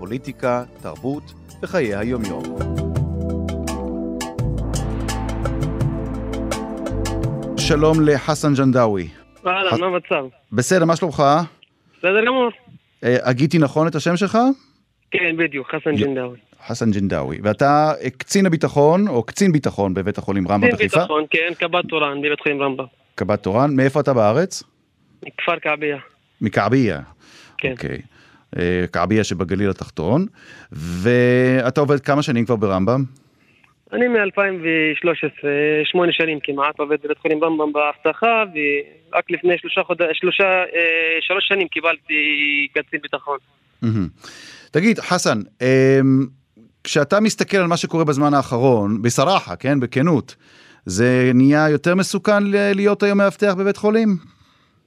פוליטיקה, תרבות וחיי היומיום. שלום לחסן ג'נדאווי. אהלן, מה המצב? בסדר, מה שלומך? בסדר גמור. אה, הגיתי נכון את השם שלך? כן, בדיוק, חסן ג'ינדאווי. חסן ג'נדאווי. ואתה אה, קצין הביטחון, או קצין ביטחון בבית החולים רמב"ם קצין בחיפה? ביטחון, כן, קב"ט תורן בבית חולים רמב"ם. קב"ט תורן. מאיפה אתה בארץ? מכפר כעביה. מכעביה. כן. אוקיי. כעביה שבגליל התחתון. ואתה עובד כמה שנים כבר ברמב"ם? אני מ-2013, שמונה שנים כמעט, עובד בבית חולים רמב"ם באבטחה, ורק לפני שלושה חודשים, שלושה, אה, שלוש שנים קיבלתי קצין ביטחון. תגיד, חסן, אמ, כשאתה מסתכל על מה שקורה בזמן האחרון, בסרחה, כן, בכנות, זה נהיה יותר מסוכן להיות היום מאבטח בבית חולים?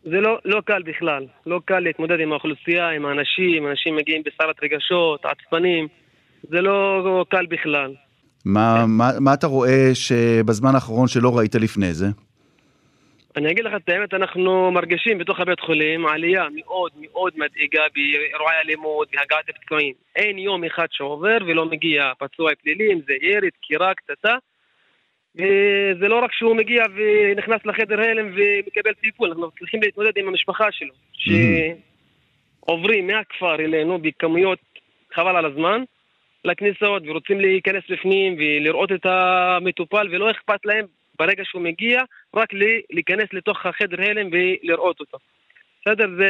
זה לא, לא קל בכלל, לא קל להתמודד עם האוכלוסייה, עם האנשים, אנשים מגיעים בסערת רגשות, עצבנים, זה לא, לא קל בכלל. מה, מה, מה אתה רואה שבזמן האחרון שלא ראית לפני זה? אני אגיד לך את האמת, אנחנו מרגישים בתוך הבית חולים עלייה מאוד מאוד מדאיגה באירועי אלימות והגעת הפצועים. אין יום אחד שעובר ולא מגיע פצוע פלילי, אם זה ירי, דקירה, קטטה. וזה לא רק שהוא מגיע ונכנס לחדר הלם ומקבל טיפול, אנחנו צריכים להתמודד עם המשפחה שלו, שעוברים מהכפר אלינו בכמויות חבל על הזמן לכניסות ורוצים להיכנס בפנים ולראות את המטופל ולא אכפת להם ברגע שהוא מגיע רק להיכנס לתוך החדר הלם ולראות אותו. בסדר? זה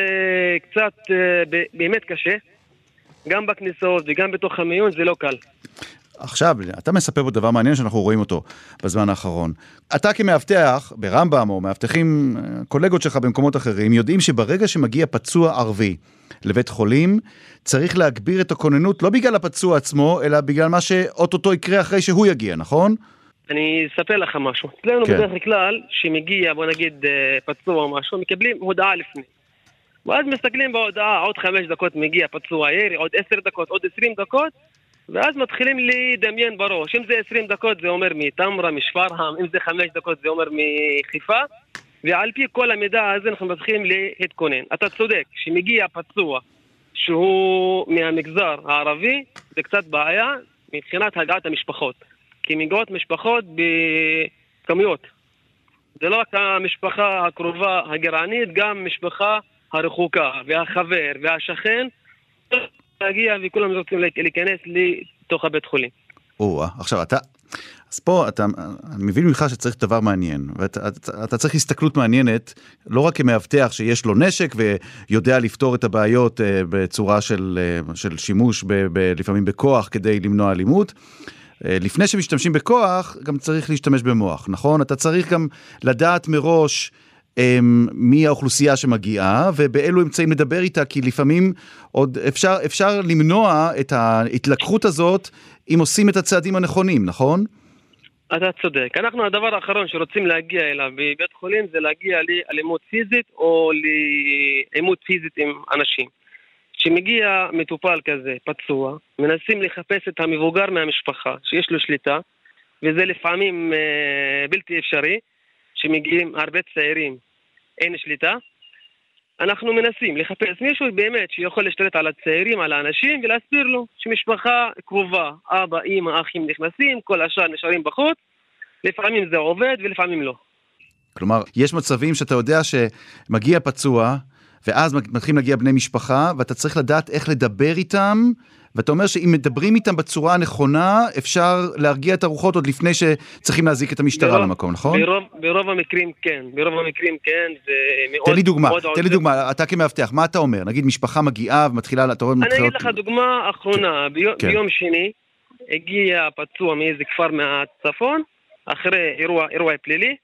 קצת אה, באמת קשה, גם בכניסות וגם בתוך המיון זה לא קל. עכשיו, אתה מספר פה דבר מעניין שאנחנו רואים אותו בזמן האחרון. אתה כמאבטח ברמב"ם, או מאבטחים, אה, קולגות שלך במקומות אחרים, יודעים שברגע שמגיע פצוע ערבי לבית חולים, צריך להגביר את הכוננות לא בגלל הפצוע עצמו, אלא בגלל מה שאו-טו-טו יקרה אחרי שהוא יגיע, נכון? אני אספר לך משהו. אצלנו כן. בדרך כלל, שמגיע, בוא נגיד, אה, פצוע או משהו, מקבלים הודעה לפני. ואז מסתכלים בהודעה, עוד חמש דקות מגיע פצוע ירי, עוד עשר דקות, עוד עשרים דקות, ואז מתחילים לדמיין בראש. אם זה עשרים דקות זה אומר מטמרה, משפרעם, אם זה חמש דקות זה אומר מחיפה, ועל פי כל המידע הזה אנחנו מתחילים להתכונן. אתה צודק, שמגיע פצוע שהוא מהמגזר הערבי, זה קצת בעיה מבחינת הגעת המשפחות. כי מגיעות משפחות בכמויות. זה לא רק המשפחה הקרובה הגרענית, גם משפחה הרחוקה, והחבר, והשכן, להגיע וכולם רוצים להיכנס לתוך הבית חולים. או, עכשיו אתה, אז פה אתה, אני מבין ממך שצריך דבר מעניין, ואתה אתה, אתה צריך הסתכלות מעניינת, לא רק כמאבטח שיש לו נשק ויודע לפתור את הבעיות אה, בצורה של, אה, של שימוש ב, ב, לפעמים בכוח כדי למנוע אלימות. אה, לפני שמשתמשים בכוח, גם צריך להשתמש במוח, נכון? אתה צריך גם לדעת מראש מי האוכלוסייה שמגיעה ובאילו אמצעים לדבר איתה, כי לפעמים עוד אפשר, אפשר למנוע את ההתלקחות הזאת אם עושים את הצעדים הנכונים, נכון? אתה צודק. אנחנו, הדבר האחרון שרוצים להגיע אליו בבית חולים זה להגיע לאלימות פיזית או לעימות פיזית עם אנשים. כשמגיע מטופל כזה, פצוע, מנסים לחפש את המבוגר מהמשפחה שיש לו שליטה, וזה לפעמים אה, בלתי אפשרי, שמגיעים הרבה צעירים, אין שליטה. אנחנו מנסים לחפש מישהו באמת שיכול להשתלט על הצעירים, על האנשים, ולהסביר לו שמשפחה קרובה, אבא, אימא, אחים נכנסים, כל השאר נשארים בחוץ. לפעמים זה עובד ולפעמים לא. כלומר, יש מצבים שאתה יודע שמגיע פצוע, ואז מתחילים להגיע בני משפחה, ואתה צריך לדעת איך לדבר איתם, ואתה אומר שאם מדברים איתם בצורה הנכונה, אפשר להרגיע את הרוחות עוד לפני שצריכים להזעיק את המשטרה ברוב- למקום, נכון? ברוב, ברוב המקרים כן, ברוב המקרים כן, זה מאוד תן לי דוגמה, מאוד תן לי. דוגמה, אתה כמאבטח, מה אתה אומר? נגיד משפחה מגיעה ומתחילה, אתה רואה... אני מתחילות- אגיד לך דוגמה אחרונה, ביום, כן. ביום שני הגיע פצוע מאיזה כפר מהצפון, אחרי אירוע, אירוע פלילי,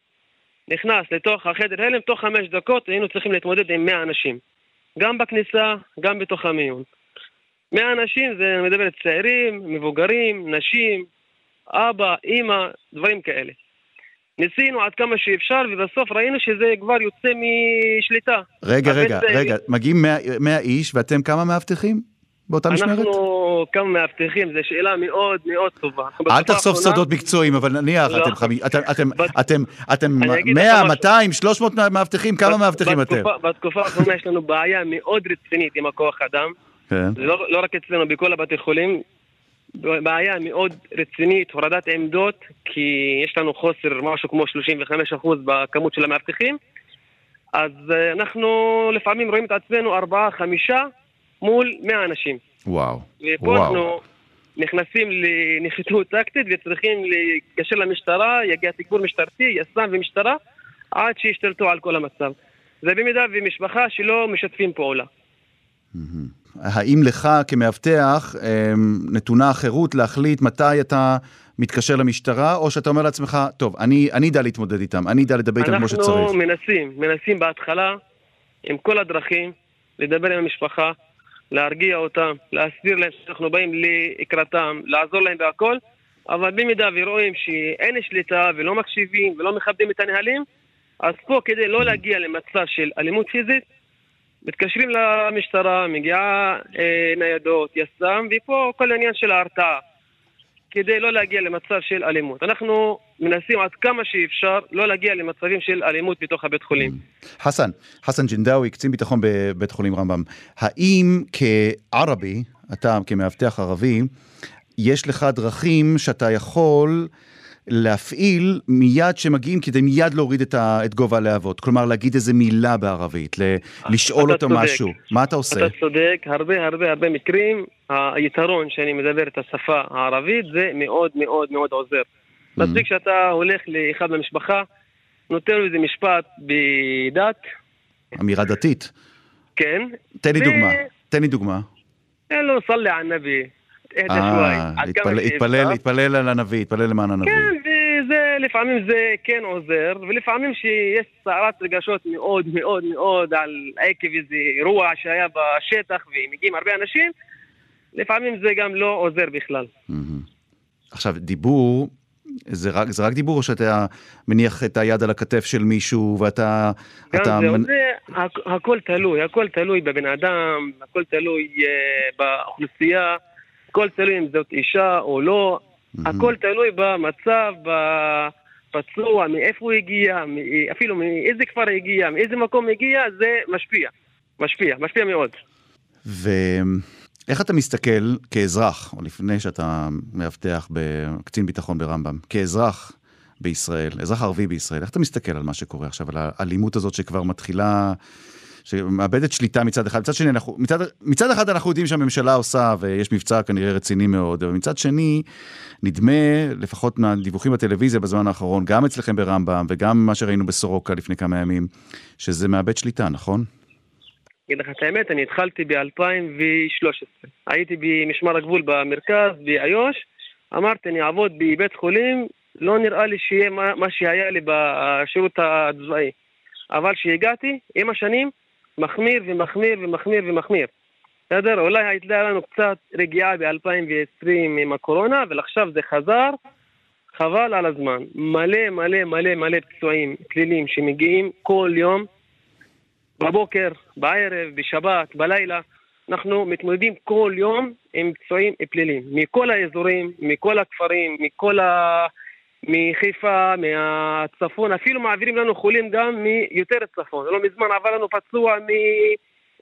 נכנס לתוך החדר הלם, תוך חמש דקות היינו צריכים להתמודד עם 100 אנשים. גם בכניסה, גם בתוך המיון. 100 אנשים זה מדברת צעירים, מבוגרים, נשים, אבא, אימא, דברים כאלה. ניסינו עד כמה שאפשר, ובסוף ראינו שזה כבר יוצא משליטה. רגע, רגע, צעיר- רגע, מגיעים 100 100 איש ואתם כמה מאבטחים באותה משמרת? אנחנו כמה מאבטחים, זו שאלה מאוד מאוד טובה. אנחנו אל תחשוף האחרונה- סודות מקצועיים, אבל נניח, לא. אתם חמי- אתם- אתם- בת- אתם- אתם אני אגיד לך 100, משהו. 200, 300 מאבטחים, כמה בת- מאבטחים אתם? בתקופה האחרונה יש לנו בעיה מאוד רצינית עם הכוח אדם. כן. לא, לא רק אצלנו, בכל הבתי חולים. בעיה מאוד רצינית, הורדת עמדות, כי יש לנו חוסר משהו כמו 35% בכמות של המאבטחים. אז אה, אנחנו לפעמים רואים את עצמנו ארבעה, חמישה מול 100 אנשים. וואו, ופה וואו. אנחנו נכנסים לנחיתות טקטית וצריכים להתקשר למשטרה, יגיע תגבור משטרתי, יס"מ ומשטרה, עד שישתלטו על כל המצב. זה במידה ומשפחה שלא משתפים פעולה. האם לך כמאבטח אמ, נתונה החירות להחליט מתי אתה מתקשר למשטרה, או שאתה אומר לעצמך, טוב, אני אני אדע להתמודד איתם, אני אדע לדבר איתם כמו שצריך. אנחנו מנסים, מנסים בהתחלה, עם כל הדרכים, לדבר עם המשפחה, להרגיע אותם, להסביר להם שאנחנו באים לקראתם, לעזור להם בהכל, אבל במידה ורואים שאין שליטה ולא מקשיבים ולא מכבדים את הנהלים, אז פה כדי לא להגיע למצב של אלימות פיזית, מתקשרים למשטרה, מגיעה אה, ניידות, יס"מ, ופה כל העניין של ההרתעה. כדי לא להגיע למצב של אלימות. אנחנו מנסים עד כמה שאפשר לא להגיע למצבים של אלימות בתוך הבית חולים. חסן, חסן ג'ינדאווי, קצין ביטחון בבית חולים רמב"ם, האם כערבי, אתה כמאבטח ערבי, יש לך דרכים שאתה יכול להפעיל מיד שמגיעים כדי מיד להוריד את, ה, את גובה הלהבות? כלומר, להגיד איזה מילה בערבית, ל, לשאול אותו צודק. משהו. מה אתה עושה? אתה צודק, הרבה הרבה הרבה מקרים, היתרון שאני מדבר את השפה הערבית זה מאוד מאוד מאוד עוזר. מספיק שאתה הולך לאחד מהמשפחה, נותן לו איזה משפט בדת, אמירה דתית. כן, תן לי ו- דוגמה. תן לי דוגמה. תן לו סלע על אה. להתפלל להתפלל על הנביא, להתפלל למען הנביא. כן, וזה לפעמים זה כן עוזר, ולפעמים שיש סערת רגשות מאוד מאוד מאוד על עקב איזה אירוע שהיה בשטח ומגיעים הרבה אנשים, לפעמים זה גם לא עוזר בכלל. עכשיו, דיבור, זה רק, זה רק דיבור, או שאתה מניח את היד על הכתף של מישהו ואתה... גם אתה זה, מנ- זה, הכ- הכל תלוי, הכל תלוי בבן אדם, הכל תלוי אה, באוכלוסייה, הכל תלוי אם זאת אישה או לא, הכל תלוי במצב, בפצוע, מאיפה הוא הגיע, אפילו מאיזה כפר הגיע, מאיזה מקום הגיע, זה משפיע, משפיע, משפיע מאוד. ואיך אתה מסתכל כאזרח, או לפני שאתה מאבטח בקצין ביטחון ברמב"ם, כאזרח בישראל, אזרח ערבי בישראל, איך אתה מסתכל על מה שקורה עכשיו, על האלימות הזאת שכבר מתחילה, שמאבדת שליטה מצד אחד, מצד שני, אנחנו, מצד, מצד אחד אנחנו יודעים שהממשלה עושה, ויש מבצע כנראה רציני מאוד, אבל מצד שני, נדמה, לפחות מהדיווחים בטלוויזיה בזמן האחרון, גם אצלכם ברמב"ם, וגם מה שראינו בסורוקה לפני כמה ימים, שזה מאבד שליטה, נכון? אגיד לך את האמת, אני התחלתי ב-2013. הייתי במשמר הגבול במרכז, באיו"ש, אמרתי, אני אעבוד בבית חולים, לא נראה לי שיהיה מה, מה שהיה לי בשירות הצבאי. אבל כשהגעתי, עם השנים, מחמיר ומחמיר ומחמיר ומחמיר. בסדר? אולי הייתה לנו קצת רגיעה ב-2020 עם הקורונה, אבל עכשיו זה חזר, חבל על הזמן. מלא מלא מלא מלא פצועים פליליים שמגיעים כל יום, בבוקר, בערב, בשבת, בלילה. אנחנו מתמודדים כל יום עם פצועים פליליים, מכל האזורים, מכל הכפרים, מכל ה... מחיפה, מהצפון, אפילו מעבירים לנו חולים גם מיותר צפון. לא מזמן עבר לנו פצוע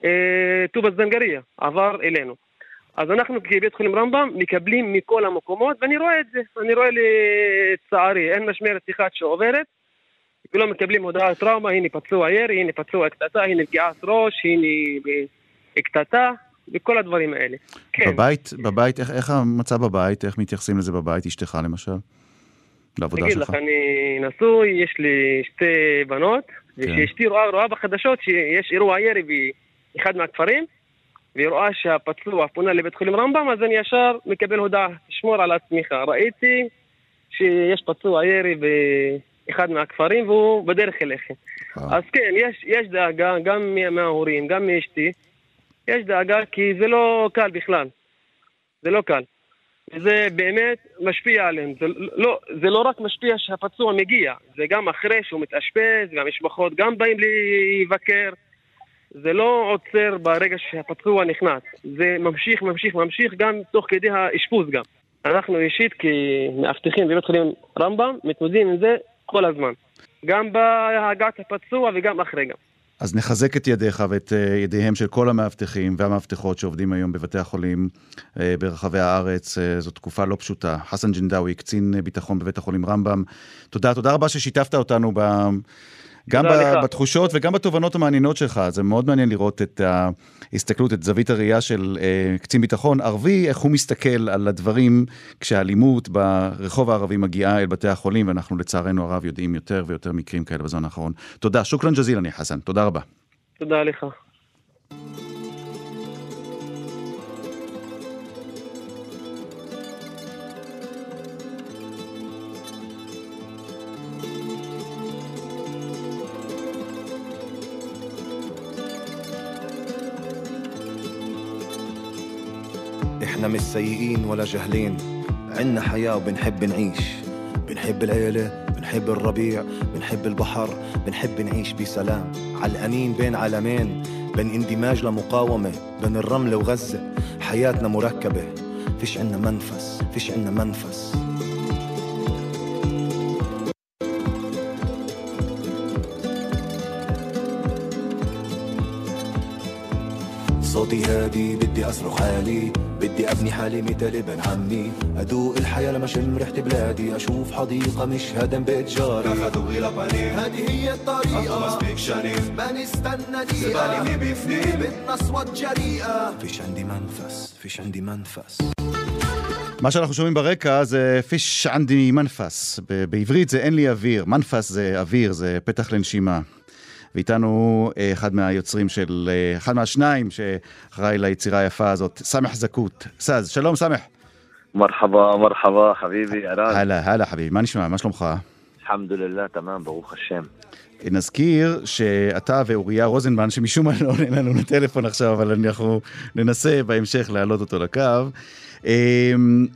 מטובא זנגריה, עבר אלינו. אז אנחנו כבית חולים רמב"ם מקבלים מכל המקומות, ואני רואה את זה. אני רואה לצערי, אין משמרת אחת שעוברת, ולא מקבלים הודעת טראומה, הנה פצוע ירי, הנה פצוע קטטה, הנה פגיעת ראש, הנה קטטה, וכל הדברים האלה. כן. בבית, בבית, איך, איך המצב בבית, איך מתייחסים לזה בבית, אשתך למשל? לעבודה שלך? לך, אני נשוי, יש לי שתי בנות, כן. וכשאשתי רואה, רואה בחדשות שיש אירוע ירי באחד מהכפרים, והיא רואה שהפצוע פונה לבית חולים רמב"ם, אז אני ישר מקבל הודעה, תשמור על עצמך. ראיתי שיש פצוע ירי באחד מהכפרים והוא בדרך אליכם. וואו. אז כן, יש, יש דאגה, גם מה- מההורים, גם מאשתי, יש דאגה כי זה לא קל בכלל. זה לא קל. זה באמת משפיע עליהם. זה לא, זה לא רק משפיע שהפצוע מגיע, זה גם אחרי שהוא מתאשפז, והמשפחות גם באים לבקר. זה לא עוצר ברגע שהפצוע נכנס. זה ממשיך, ממשיך, ממשיך גם תוך כדי האשפוז גם. אנחנו אישית כמאבטחים בבית חולים רמב"ם מתמודדים עם זה כל הזמן. גם בהגעת הפצוע וגם אחרי גם. אז נחזק את ידיך ואת אה, ידיהם של כל המאבטחים והמאבטחות שעובדים היום בבתי החולים אה, ברחבי הארץ. אה, זו תקופה לא פשוטה. חסן ג'ינדאווי, קצין ביטחון בבית החולים רמב"ם. תודה, תודה רבה ששיתפת אותנו ב... גם ב- בתחושות וגם בתובנות המעניינות שלך. זה מאוד מעניין לראות את ההסתכלות, את זווית הראייה של uh, קצין ביטחון ערבי, איך הוא מסתכל על הדברים כשהאלימות ברחוב הערבי מגיעה אל בתי החולים, ואנחנו לצערנו הרב יודעים יותר ויותר מקרים כאלה בזמן האחרון. תודה, שוכרן ג'זילני חסן, תודה רבה. תודה לך. إحنا مش سيئين ولا جهلين عنا حياة وبنحب نعيش. بنحب العيلة بنحب الربيع بنحب البحر بنحب نعيش بسلام. علقانين بين عالمين. بين اندماج لمقاومة بين الرمل وغزة. حياتنا مركبة. فيش عنا منفس فيش عنا منفس. صوتي هادي بدي أصرخ عالي بدي أبني حالي مثل ابن عمي أدوق الحياة لما شم ريحة بلادي أشوف حديقة مش هدم بيت جاري هذه هي الطريقة ما نستنى دقيقة بدنا أصوات جريئة فيش عندي منفس فيش عندي منفس מה שאנחנו שומעים ברקע זה פיש ענדי מנפס. ב- בעברית זה אין לי אוויר, מנפס זה אוויר, זה פתח לנשימה. ואיתנו אה, אחד מהיוצרים של, אה, אחד מהשניים שאחראי ליצירה היפה הזאת, סמח זקוט, סאז, שלום סמח. מרחבה, מרחבה, חביבי, ארד. הלאה, הלאה חביבי, מה נשמע? מה שלומך? אלחמדוללה, תמם, ברוך השם. אה, נזכיר שאתה ואוריה רוזנבן, שמשום מה לא עונה לנו לטלפון עכשיו, אבל אנחנו ננסה בהמשך להעלות אותו לקו. אמ,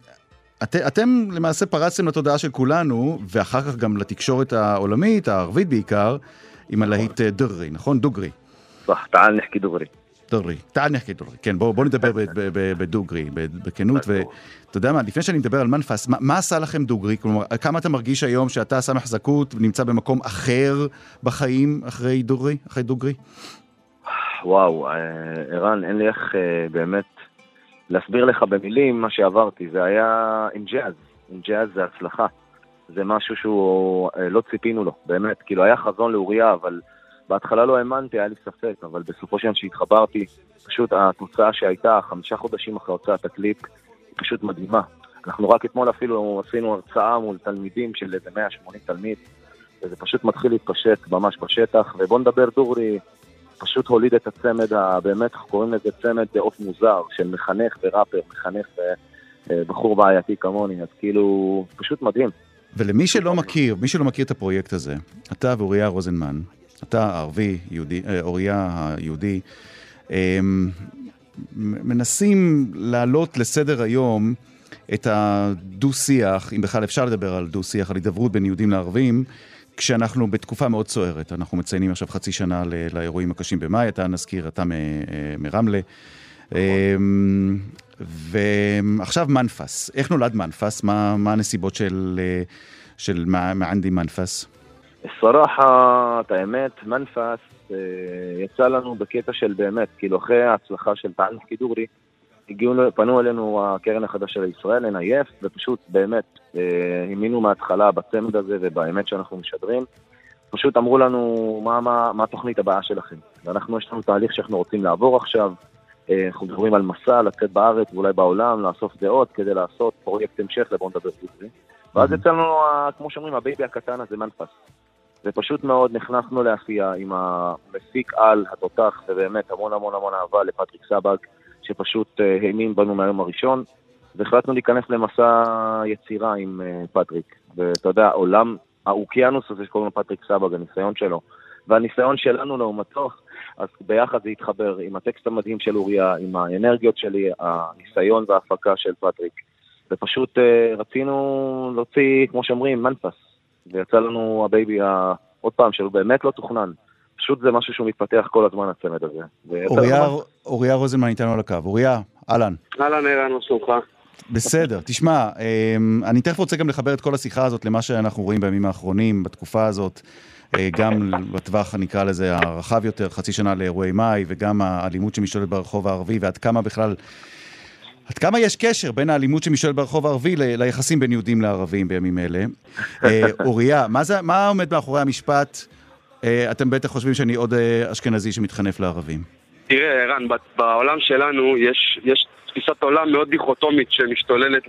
את, אתם למעשה פרצתם לתודעה של כולנו, ואחר כך גם לתקשורת העולמית, הערבית בעיקר, עם הלהיט אה, דוגרי, נכון? דוגרי. صح تعال نحكي دغري. דוגרי. תעל נחקי דוגרי. כן, בואו בוא נדבר ב- ב- ב- בדוגרי, ב- בכנות. ואתה יודע מה, לפני שאני מדבר על מנפס, מה, מה עשה לכם דוגרי? כלומר, כמה אתה מרגיש היום שאתה סמך זכות ונמצא במקום אחר בחיים אחרי דוגרי? אחרי דוגרי? וואו, אה, ערן, אין לי איך אה, באמת להסביר לך במילים מה שעברתי. זה היה עם ג'אז. עם ג'אז זה הצלחה. זה משהו שהוא אה, לא ציפינו לו, באמת. כאילו, היה חזון לאוריה, אבל בהתחלה לא האמנתי, היה לי ספק, אבל בסופו של דבר שהתחברתי, פשוט התוצאה שהייתה, חמישה חודשים אחרי הוצאת הקליפ, היא פשוט מדהימה. אנחנו רק אתמול אפילו עשינו הרצאה מול תלמידים של איזה 180 תלמיד, וזה פשוט מתחיל להתפשט ממש בשטח, ובוא נדבר דורי, פשוט הוליד את הצמד, באמת קוראים לזה צמד עוף מוזר, של מחנך וראפר, מחנך ובחור בעייתי כמוני, אז כאילו, פשוט מדהים. ולמי שלא מכיר, מי שלא מכיר את הפרויקט הזה, אתה ואוריה רוזנמן, אתה הערבי, יהודי, אה, אוריה היהודי, אמ, מנסים להעלות לסדר היום את הדו-שיח, אם בכלל אפשר לדבר על דו-שיח, על הידברות בין יהודים לערבים, כשאנחנו בתקופה מאוד סוערת. אנחנו מציינים עכשיו חצי שנה לאירועים הקשים במאי, אתה נזכיר, אתה אה, מרמלה. אמ, ועכשיו מנפס, איך נולד מנפס? מה, מה הנסיבות של, אה, של מע- מענדי מנפס? الصراحة, את האמת, מנפס אה, יצא לנו בקטע של באמת, כאילו אחרי ההצלחה של טען קידורי, הגיעו, פנו אלינו הקרן החדשה לישראל, NIF, ופשוט באמת אה, האמינו מההתחלה בצמד הזה ובאמת שאנחנו משדרים. פשוט אמרו לנו מה, מה, מה התוכנית הבאה שלכם. ואנחנו, יש לנו תהליך שאנחנו רוצים לעבור עכשיו. אה, אנחנו מדברים על מסע, לצאת בארץ ואולי בעולם, לאסוף דעות כדי לעשות פרויקט המשך לבוא נדבר דוגרי. ואז יצא לנו, כמו שאומרים, הבייבי הקטן הזה, מנפס. ופשוט מאוד נכנסנו לעשייה עם המפיק על, התותח, ובאמת המון המון המון אהבה לפטריק סבג, שפשוט אה, האמין בנו מהיום הראשון, והחלטנו להיכנס למסע יצירה עם אה, פטריק. ואתה יודע, עולם, האוקיינוס הזה שקוראים לו פטריק סבג, הניסיון שלו, והניסיון שלנו לעומתו, אז ביחד זה יתחבר עם הטקסט המדהים של אוריה, עם האנרגיות שלי, הניסיון וההפקה של פטריק. ופשוט אה, רצינו להוציא, כמו שאומרים, מניפסט. ויצא לנו ה baby, ה... עוד פעם, שהוא באמת לא תוכנן. פשוט זה משהו שהוא מתפתח כל הזמן, הצמד הזה. אוריה, אוריה רוזנמן איתנו על הקו. אוריה, אהלן. אהלן, ערן, מה שלומך? בסדר, תשמע, אמ, אני תכף רוצה גם לחבר את כל השיחה הזאת למה שאנחנו רואים בימים האחרונים, בתקופה הזאת, גם בטווח, נקרא לזה, הרחב יותר, חצי שנה לאירועי מאי, וגם האלימות שמשתוללת ברחוב הערבי, ועד כמה בכלל... עד כמה יש קשר בין האלימות שמשתוללת ברחוב הערבי ל- ליחסים בין יהודים לערבים בימים אלה? אה, אוריה, מה, זה, מה עומד מאחורי המשפט? אה, אתם בטח חושבים שאני עוד אשכנזי שמתחנף לערבים. תראה, ערן, בעולם שלנו יש, יש תפיסת עולם מאוד דיכוטומית שמשתוללת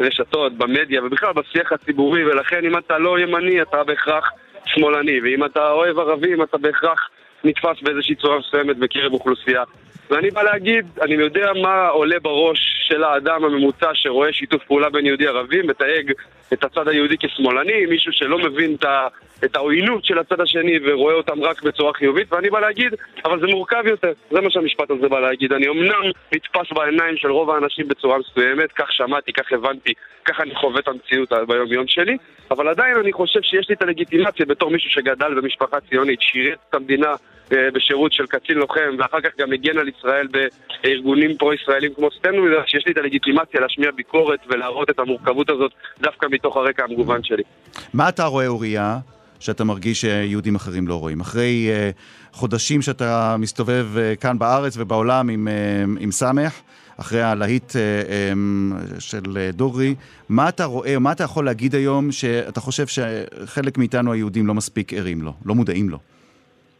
ברשתות, במדיה ובכלל בשיח הציבורי ולכן אם אתה לא ימני אתה בהכרח שמאלני ואם אתה אוהב ערבים אתה בהכרח נתפס באיזושהי צורה מסוימת בקרב אוכלוסייה. ואני בא להגיד, אני יודע מה עולה בראש של האדם הממוצע שרואה שיתוף פעולה בין יהודי ערבים, מתייג את הצד היהודי כשמאלני, מישהו שלא מבין את, ה, את העוינות של הצד השני ורואה אותם רק בצורה חיובית, ואני בא להגיד, אבל זה מורכב יותר, זה מה שהמשפט הזה בא להגיד. אני אמנם נתפס בעיניים של רוב האנשים בצורה מסוימת, כך שמעתי, כך הבנתי, כך אני חווה את המציאות ביום-יום שלי, אבל עדיין אני חושב שיש לי את הלגיטימציה בתור מישהו שגדל במשפחה ציונית, שירת את המדינה אה, בשירות של קצין לוחם, ואחר כך גם הגן על ישראל בארגונים פרו-ישראלים כמו סטנדו, שיש לי את הלגיטימציה להשמיע ביקורת ולהראות את המורכבות הזאת דווקא מתוך הרקע המגוון שלי. מה אתה רואה, אוריה, שאתה מרגיש שיהודים אחרים לא רואים? אחרי uh, חודשים שאתה מסתובב uh, כאן בארץ ובעולם עם, uh, עם סמך, אחרי הלהיט uh, um, של דוגרי, מה אתה רואה, מה אתה יכול להגיד היום שאתה חושב שחלק מאיתנו היהודים לא מספיק ערים לו, לא מודעים לו?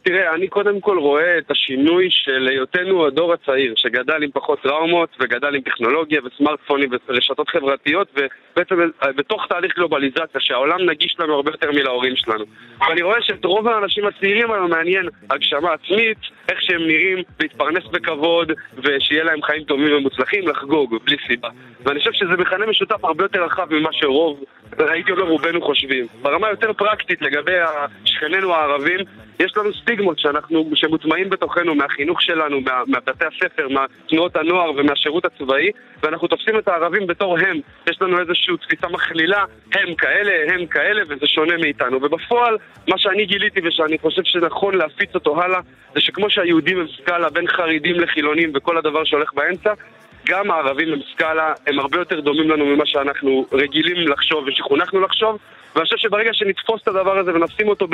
תראה, אני קודם כל רואה את השינוי של היותנו הדור הצעיר, שגדל עם פחות טראומות וגדל עם טכנולוגיה וסמארטפונים ורשתות חברתיות ובעצם בתוך תהליך גלובליזציה שהעולם נגיש לנו הרבה יותר מלהורים שלנו. ואני רואה שאת רוב האנשים הצעירים היום מעניין הגשמה עצמית, איך שהם נראים, להתפרנס בכבוד ושיהיה להם חיים טובים ומוצלחים, לחגוג בלי סיבה. ואני חושב שזה מכנה משותף הרבה יותר רחב ממה שרוב, הייתי אומר רובנו חושבים. ברמה יותר פרקטית לגבי שכנינו הערבים, יש לנו סטיגמות שאנחנו, שמוטמעים בתוכנו מהחינוך שלנו, מה, מהבתי הספר, מהתנועות הנוער ומהשירות הצבאי ואנחנו תופסים את הערבים בתור הם. יש לנו איזושהי תפיסה מכלילה, הם כאלה, הם כאלה, וזה שונה מאיתנו. ובפועל, מה שאני גיליתי ושאני חושב שנכון להפיץ אותו הלאה, זה שכמו שהיהודים הם סקאלה בין חרדים לחילונים וכל הדבר שהולך באמצע, גם הערבים הם סקאלה, הם הרבה יותר דומים לנו ממה שאנחנו רגילים לחשוב ושחונכנו לחשוב, ואני חושב שברגע שנתפוס את הדבר הזה ונשים אותו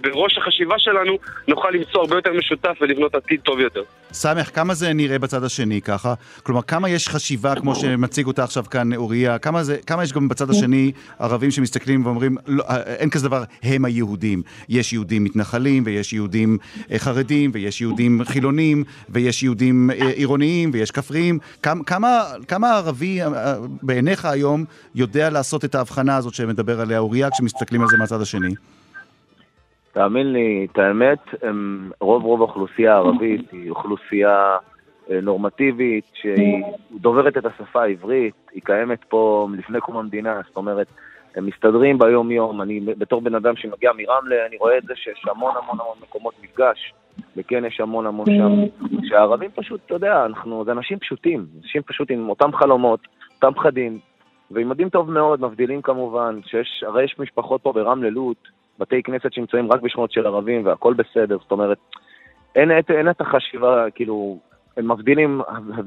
בראש החשיבה שלנו, נוכל למצוא הרבה יותר משותף ולבנות עתיד טוב יותר. סמך, כמה זה נראה בצד השני ככה? כלומר, כמה יש חשיבה, כמו שמציג אותה עכשיו כאן אוריה, כמה, זה, כמה יש גם בצד השני ערבים שמסתכלים ואומרים, לא, אין כזה דבר, הם היהודים. יש יהודים מתנחלים, ויש יהודים אה, חרדים, ויש יהודים חילונים, ויש יהודים אה, עירוניים, ויש כפריים. כמה, כמה, כמה ערבי אה, בעיניך היום יודע לעשות את ההבחנה הזאת שמדבר עליה אוריה? אוריה כשמסתכלים על זה מהצד השני? תאמין לי, את האמת, רוב רוב האוכלוסייה הערבית היא אוכלוסייה אה, נורמטיבית, שהיא דוברת את השפה העברית, היא קיימת פה לפני קום המדינה, זאת אומרת, הם מסתדרים ביום-יום. אני בתור בן אדם שמגיע מרמלה, אני רואה את זה שיש המון המון המון מקומות מפגש, וכן יש המון המון שם, שהערבים פשוט, אתה יודע, אנחנו, זה אנשים פשוטים, אנשים פשוט עם אותם חלומות, אותם פחדים, ועם מדים טוב מאוד, מבדילים כמובן, שיש, הרי יש משפחות פה ברמלה לוד, בתי כנסת שנמצאים רק בשכונות של ערבים והכל בסדר, זאת אומרת, אין, אין, אין את החשיבה, כאילו, הם מבדילים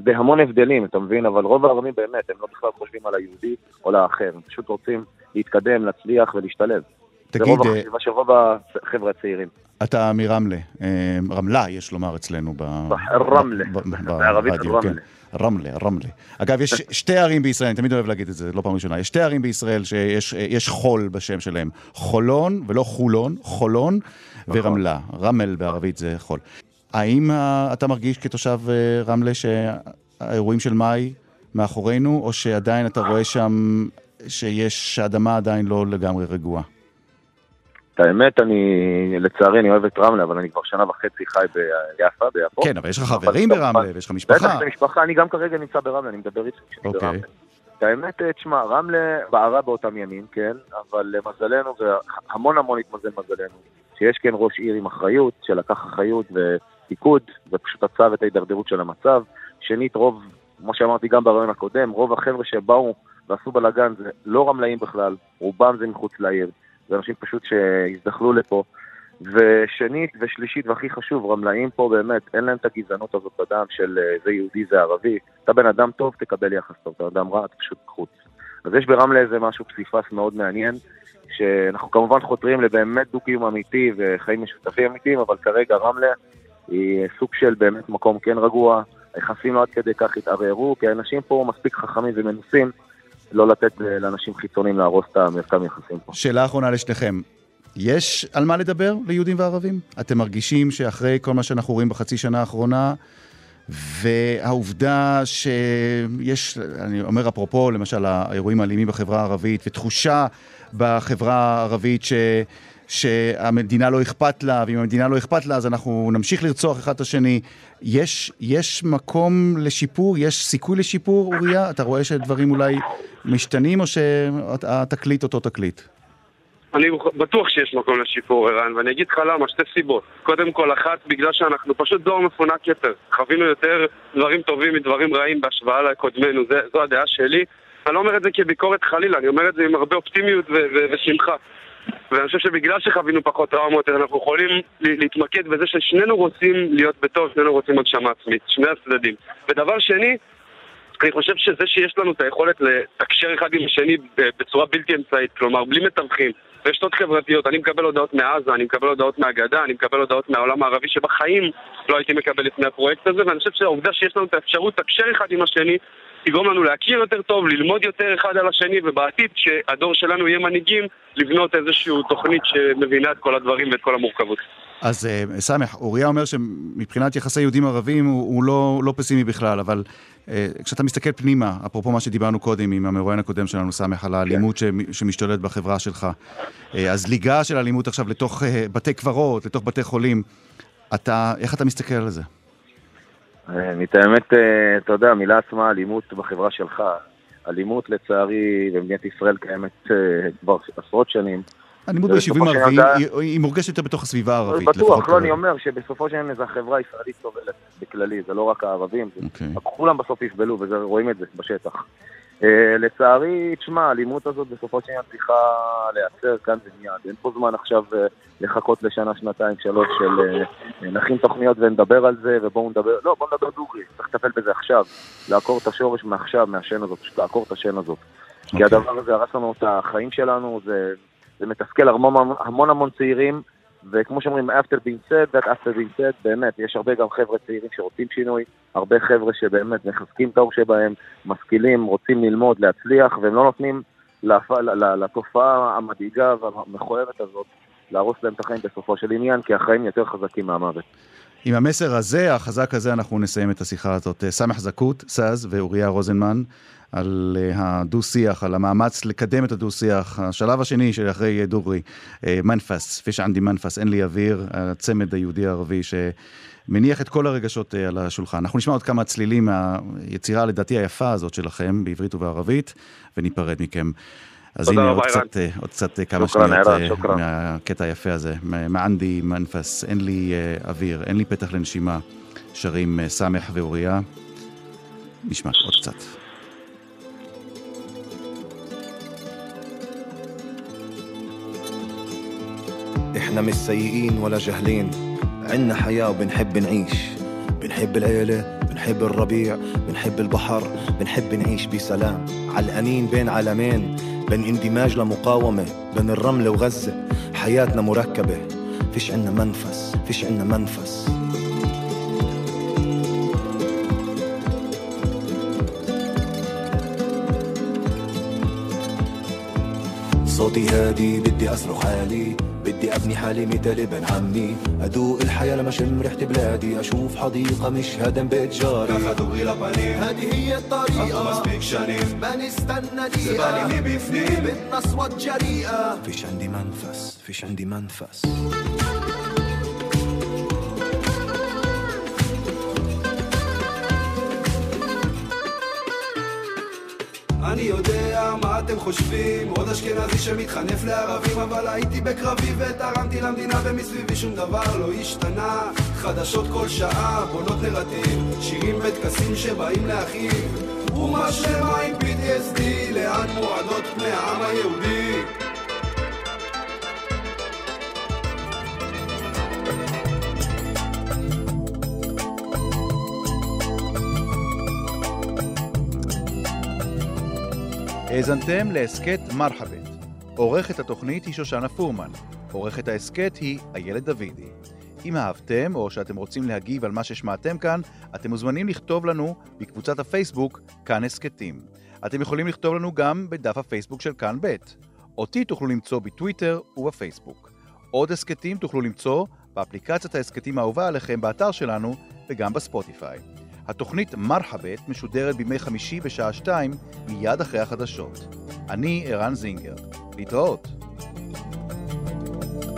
בהמון הבדלים, אתה מבין? אבל רוב הערבים באמת, הם לא בכלל חושבים על היהודי או לאחר, הם פשוט רוצים להתקדם, להצליח ולהשתלב. תגיד... זה רוב אה, החשיבה של רוב החבר'ה הצעירים. אתה מרמלה, אה, רמלה יש לומר אצלנו ב... רמלה, בערבית רמלה. רמלה, רמלה. אגב, יש שתי ערים בישראל, אני תמיד אוהב להגיד את זה, לא פעם ראשונה, יש שתי ערים בישראל שיש חול בשם שלהם. חולון, ולא חולון, חולון נכון. ורמלה. רמל בערבית זה חול. האם אתה מרגיש כתושב אה, רמלה שהאירועים של מאי מאחורינו, או שעדיין אתה רואה שם שיש, שהאדמה עדיין לא לגמרי רגועה? את האמת, אני, לצערי, אני אוהב את רמלה, אבל אני כבר שנה וחצי חי ביפה, ביפו. כן, אבל יש לך חברים ברמלה, ויש לך משפחה. בטח, משפחה, אני גם כרגע נמצא ברמלה, אני מדבר איתך כשאני אוקיי. ברמלה. את האמת, תשמע, רמלה בערה באותם ימים, כן, אבל למזלנו, והמון המון התמזל מזלנו, שיש כן ראש עיר עם אחריות, שלקח אחריות ופיקוד, ופשוט עצר את ההידרדרות של המצב. שנית, רוב, כמו שאמרתי גם ברעיון הקודם, רוב החבר'ה שבאו ועשו בלאגן זה לא רמלאים בכלל, רובם זה מחוץ לעיר. זה אנשים פשוט שהזדחלו לפה. ושנית ושלישית והכי חשוב, רמלאים פה באמת, אין להם את הגזענות הזאת בדם של אה, זה יהודי, זה ערבי. אתה בן אדם טוב, תקבל יחס טוב, אתה אדם רע, אתה פשוט חוץ. אז יש ברמלה איזה משהו פסיפס מאוד מעניין, שאנחנו כמובן חותרים לבאמת דו-קיום אמיתי וחיים משותפים אמיתיים, אבל כרגע רמלה היא סוג של באמת מקום כן רגוע, היחסים לא עד כדי כך התערערו, כי האנשים פה מספיק חכמים ומנוסים לא לתת אה, לאנשים חיצוניים להרוס את המרקם יחסים פה. שאלה אחרונה לשניכם. יש על מה לדבר ליהודים וערבים? אתם מרגישים שאחרי כל מה שאנחנו רואים בחצי שנה האחרונה, והעובדה שיש, אני אומר אפרופו, למשל האירועים האלימים בחברה הערבית, ותחושה בחברה הערבית ש... שהמדינה לא אכפת לה, ואם המדינה לא אכפת לה אז אנחנו נמשיך לרצוח אחד את השני. יש, יש מקום לשיפור? יש סיכוי לשיפור, אוריה? אתה רואה שדברים אולי משתנים, או שהתקליט אותו תקליט? אני בטוח שיש מקום לשיפור, ערן, ואני אגיד לך למה, שתי סיבות. קודם כל, אחת, בגלל שאנחנו פשוט דור מפונק יותר. חווינו יותר דברים טובים מדברים רעים בהשוואה לקודמנו, זו הדעה שלי. אני לא אומר את זה כביקורת חלילה, אני אומר את זה עם הרבה אופטימיות ושמחה. ואני חושב שבגלל שחווינו פחות טראומות, אנחנו יכולים להתמקד בזה ששנינו רוצים להיות בטוב, שנינו רוצים הגשמה עצמית, שני הצדדים. ודבר שני, אני חושב שזה שיש לנו את היכולת לתקשר אחד עם השני בצורה בלתי אמצעית, כלומר בלי מתווכים, רשתות חברתיות, אני מקבל הודעות מעזה, אני מקבל הודעות מהגדה, אני מקבל הודעות מהעולם הערבי שבחיים לא הייתי מקבל לפני הפרויקט הזה, ואני חושב שהעובדה שיש לנו את האפשרות לתקשר אחד עם השני תגרום לנו להכיר יותר טוב, ללמוד יותר אחד על השני, ובעתיד, כשהדור שלנו יהיה מנהיגים, לבנות איזושהי תוכנית שמבינה את כל הדברים ואת כל המורכבות. אז uh, סמך, אוריה אומר שמבחינת יחסי יהודים ערבים הוא, הוא לא, לא פסימי בכלל, אבל uh, כשאתה מסתכל פנימה, אפרופו מה שדיברנו קודם עם המרואיין הקודם שלנו, סמך, על האלימות כן. שמשתוללת בחברה שלך, uh, אז ליגה של אלימות עכשיו לתוך uh, בתי קברות, לתוך בתי חולים, אתה, איך אתה מסתכל על זה? אני את האמת, אה, אתה יודע, המילה עצמה, אלימות בחברה שלך. אלימות, לצערי, במדינת ישראל קיימת אה, כבר עשרות שנים. אלימות ביישובים ערביים, היא מורגשת יותר בתוך הסביבה הערבית. בטוח, לא, אני אומר שבסופו של דבר זה החברה הישראלית סובלת בכללי, זה לא רק הערבים, אוקיי. כולם בסוף יסבלו, ורואים את זה בשטח. אה, לצערי, תשמע, האלימות הזאת בסופו של דבר צריכה להיעצר כאן ומיד. אין פה זמן עכשיו אה, לחכות לשנה, שנתיים, שלוש של אה, נכין תוכניות ונדבר על זה ובואו נדבר, לא, בואו נדבר דוגרי, צריך לטפל בזה עכשיו. לעקור את השורש מעכשיו, מהשן הזאת, פשוט לעקור את השן הזאת. Okay. כי אוקיי. הדבר הזה הרס לנו את החיים שלנו, זה, זה מתסכל המון המון, המון צעירים. וכמו שאומרים, after being said, that after being said, באמת, יש הרבה גם חבר'ה צעירים שרוצים שינוי, הרבה חבר'ה שבאמת מחזקים את האור שבהם, משכילים, רוצים ללמוד, להצליח, והם לא נותנים. לתופעה המדאיגה והמכוערת הזאת להרוס להם את החיים בסופו של עניין, כי החיים יותר חזקים מהמוות. עם המסר הזה, החזק הזה, אנחנו נסיים את השיחה הזאת. סמך זכות, סאז ואוריה רוזנמן. על אה, הדו-שיח, על המאמץ לקדם את הדו-שיח. השלב השני של אחרי דוגרי, אה, מנפס, פיש ענדי מנפס, אין לי אוויר, הצמד היהודי-ערבי שמניח את כל הרגשות אה, על השולחן. אנחנו נשמע עוד כמה צלילים מהיצירה לדעתי היפה הזאת שלכם, בעברית ובערבית, וניפרד מכם. אז הנה עוד קצת, עוד קצת כמה שניות מהקטע היפה הזה. מענדי מנפס, אין לי אוויר, אין לי פתח לנשימה, שרים סמך ואוריה. נשמע עוד קצת. إحنا مش سيئين ولا جاهلين. عنا حياة وبنحب نعيش. بنحب العيلة بنحب الربيع بنحب البحر بنحب نعيش بسلام. علقانين بين عالمين بين اندماج لمقاومة بين الرمل وغزة. حياتنا مركبة. فيش عنا منفس فيش عنا منفس. صوتي هادي بدي أصرخ عالي بدي أبني حالي مثل ابن عمي. ادوق الحياة لما شم ريحة بلادي. أشوف حديقة مش هدم بيت جاري. هذه هي الطريقة. ما نستنى دقيقة. بدنا اصوات جريئة. فيش عندي منفس فيش عندي منفس. אני יודע מה אתם חושבים, עוד אשכנזי שמתחנף לערבים, אבל הייתי בקרבי ותרמתי למדינה ומסביבי שום דבר לא השתנה. חדשות כל שעה, בונות נרטיב, שירים וטקסים שבאים להכאיב. אומה שלמה עם PTSD, לאן מועדות פני העם היהודי? האזנתם להסכת מרחבת. עורכת התוכנית היא שושנה פורמן. עורכת ההסכת היא איילת דוידי. אם אהבתם או שאתם רוצים להגיב על מה ששמעתם כאן, אתם מוזמנים לכתוב לנו בקבוצת הפייסבוק כאן הסכתים. אתם יכולים לכתוב לנו גם בדף הפייסבוק של כאן ב'. אותי תוכלו למצוא בטוויטר ובפייסבוק. עוד הסכתים תוכלו למצוא באפליקציית ההסכתים האהובה עליכם באתר שלנו וגם בספוטיפיי. התוכנית מרחבת משודרת בימי חמישי בשעה שתיים, מיד אחרי החדשות. אני ערן זינגר. להתראות. thank you